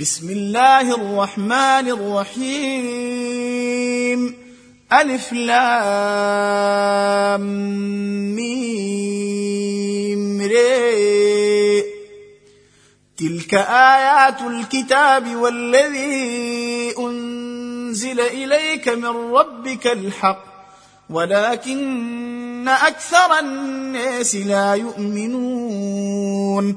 بسم الله الرحمن الرحيم ألف لام ميم ري تلك آيات الكتاب والذي أنزل إليك من ربك الحق ولكن أكثر الناس لا يؤمنون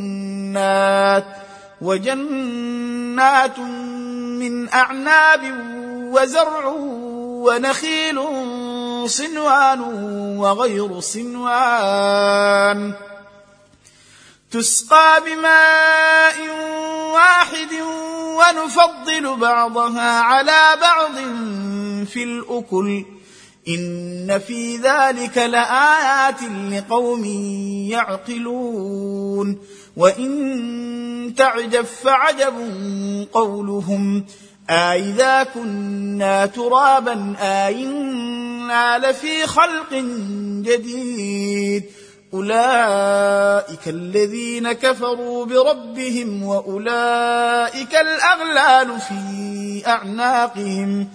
وجنات من أعناب وزرع ونخيل صنوان وغير صنوان. تسقى بماء واحد ونفضل بعضها على بعض في الأكل. إن في ذلك لآيات لقوم يعقلون. وان تعجب فعجب قولهم أإذا كنا ترابا أإنا لفي خلق جديد أولئك الذين كفروا بربهم وأولئك الأغلال في أعناقهم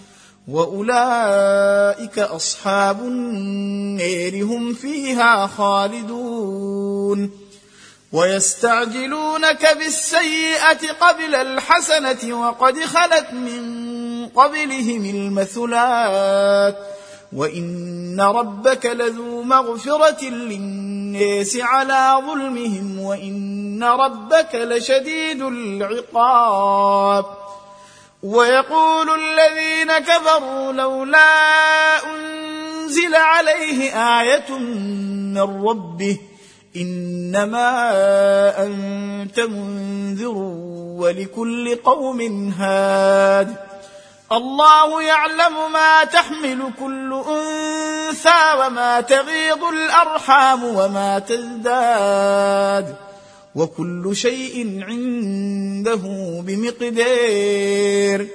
وأولئك أصحاب النير هم فيها خالدون ويستعجلونك بالسيئة قبل الحسنة وقد خلت من قبلهم المثلات. وإن ربك لذو مغفرة للناس على ظلمهم وإن ربك لشديد العقاب. ويقول الذين كفروا لولا أنزل عليه آية من ربه إنما أنت منذر ولكل قوم هاد. الله يعلم ما تحمل كل أنثى وما تغيض الأرحام وما تزداد. وكل شيء عنده بمقدار.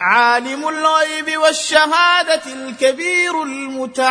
عالم الغيب والشهادة الكبير المتعال.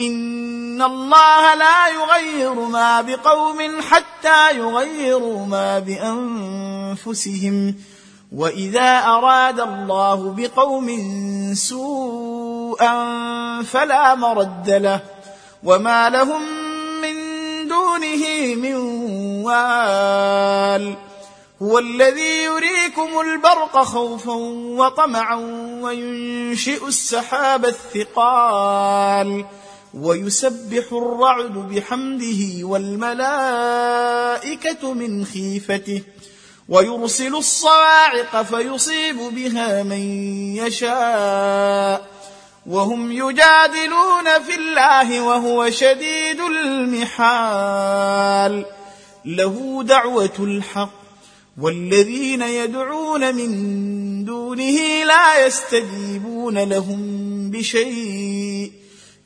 إن الله لا يغير ما بقوم حتى يغيروا ما بأنفسهم. وإذا أراد الله بقوم سوءا فلا مرد له. وما لهم من دونه من وال. هو الذي يريكم البرق خوفا وطمعا وينشئ السحاب الثقال. ويسبح الرعد بحمده والملائكة من خيفته ويرسل الصواعق فيصيب بها من يشاء وهم يجادلون في الله وهو شديد المحال. له دعوة الحق والذين يدعون من دونه لا يستجيبون لهم بشيء.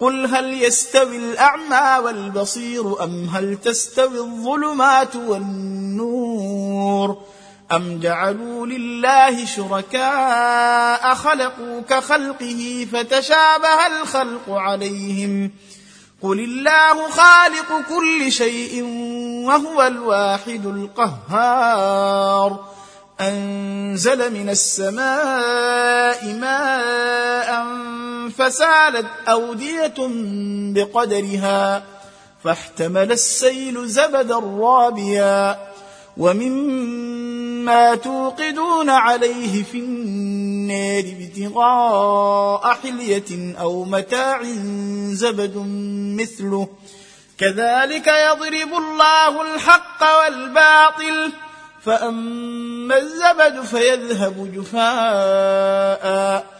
قل هل يستوي الأعمى والبصير أم هل تستوي الظلمات والنور أم جعلوا لله شركاء خلقوا كخلقه فتشابه الخلق عليهم قل الله خالق كل شيء وهو الواحد القهار أنزل من السماء ماء فسالت أودية بقدرها فاحتمل السيل زبدا رابيا ومما توقدون عليه في النار ابتغاء حلية أو متاع زبد مثله. كذلك يضرب الله الحق والباطل فأما الزبد فيذهب جفاء.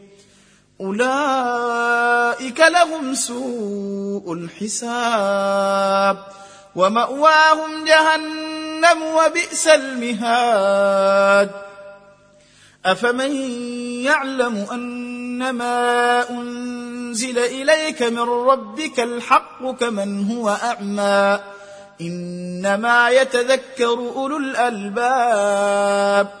أولئك لهم سوء الحساب ومأواهم جهنم وبئس المهاد. أفمن يعلم أنما أنزل إليك من ربك الحق كمن هو أعمى؟ إنما يتذكر أولو الألباب.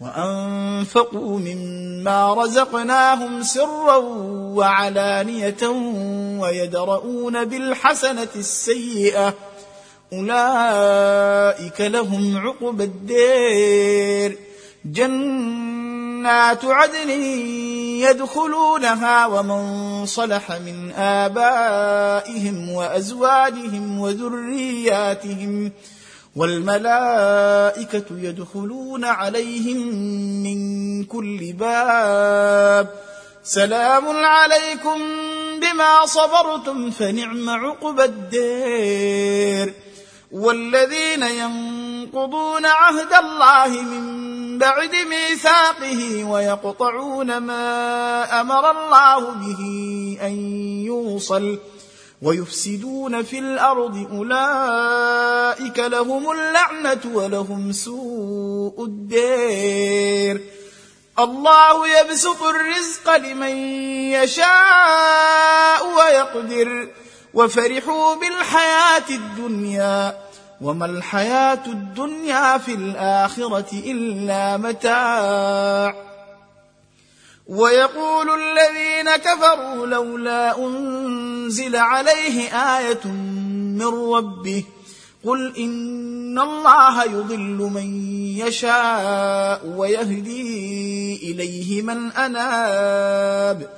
وأنفقوا مما رزقناهم سرا وعلانية ويدرؤون بالحسنة السيئة. أولئك لهم عقبى الدير. جنات عدن يدخلونها ومن صلح من آبائهم وأزواجهم وذرياتهم والملائكة يدخلون عليهم من كل باب. سلام عليكم بما صبرتم فنعم عقبى الدير. والذين ينقضون عهد الله من بعد ميثاقه ويقطعون ما أمر الله به أن يوصل. ويفسدون في الأرض أولئك لهم اللعنة ولهم سوء الدير. الله يبسط الرزق لمن يشاء ويقدر. وفرحوا بالحياة الدنيا. وما الحياة الدنيا في الآخرة إلا متاع. ويقول الذين كفروا لولا أنزل عليه آية من ربه قل إن الله يضل من يشاء ويهدي إليه من أناب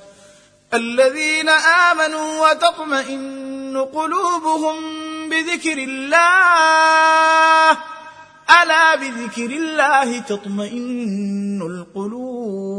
الذين آمنوا وتطمئن قلوبهم بذكر الله ألا بذكر الله تطمئن القلوب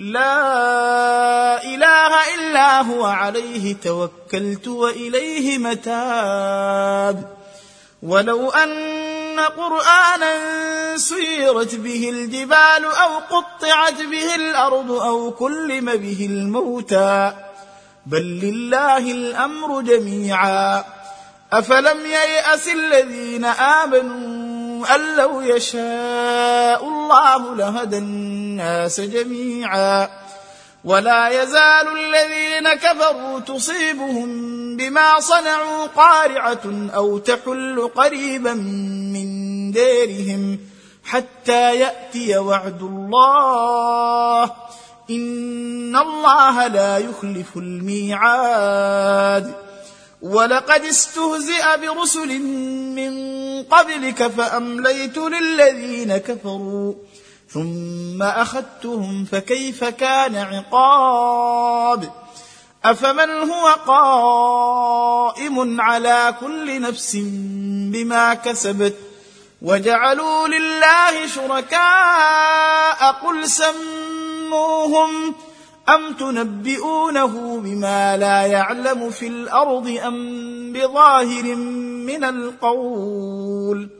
لا إله إلا هو عليه توكلت وإليه متاب. ولو أن قرآنا سيرت به الجبال أو قطعت به الأرض أو كلم به الموتى. بل لله الأمر جميعا. أفلم ييأس الذين آمنوا أن لو يشاء الله لهدى الناس جميعا. ولا يزال الذين كفروا تصيبهم بما صنعوا قارعة أو تحل قريبا من ديرهم حتى يأتي وعد الله. إن الله لا يخلف الميعاد. ولقد استهزئ برسل من قبلك فأمليت للذين كفروا. ثم أخذتهم فكيف كان عقاب؟ أفمن هو قائم على كل نفس بما كسبت؟ وجعلوا لله شركاء قل سموهم أم تنبئونه بما لا يعلم في الأرض أم بظاهر من القول؟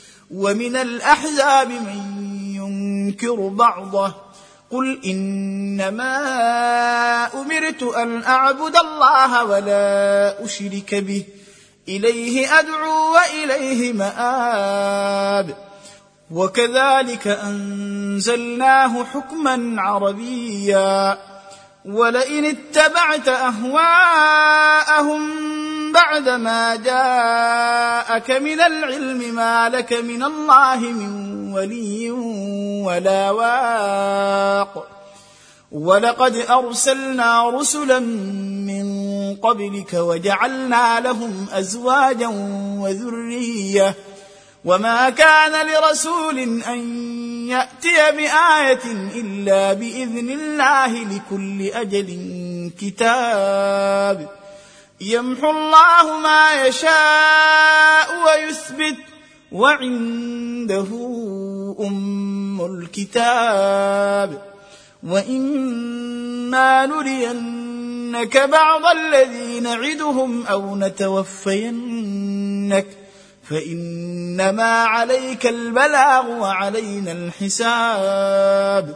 ومن الأحزاب من ينكر بعضه قل إنما أمرت أن أعبد الله ولا أشرك به إليه أدعو وإليه مآب وكذلك أنزلناه حكما عربيا ولئن اتبعت أهواءهم بعدما جاءك من العلم ما لك من الله من ولي ولا واق. ولقد أرسلنا رسلا من قبلك وجعلنا لهم أزواجا وذرية. وما كان لرسول أن يأتي بآية إلا بإذن الله لكل أجل كتاب. يمحو الله ما يشاء ويثبت وعنده أم الكتاب. وإما نرينك بعض الذي نعدهم أو نتوفينك فإنما عليك البلاغ وعلينا الحساب.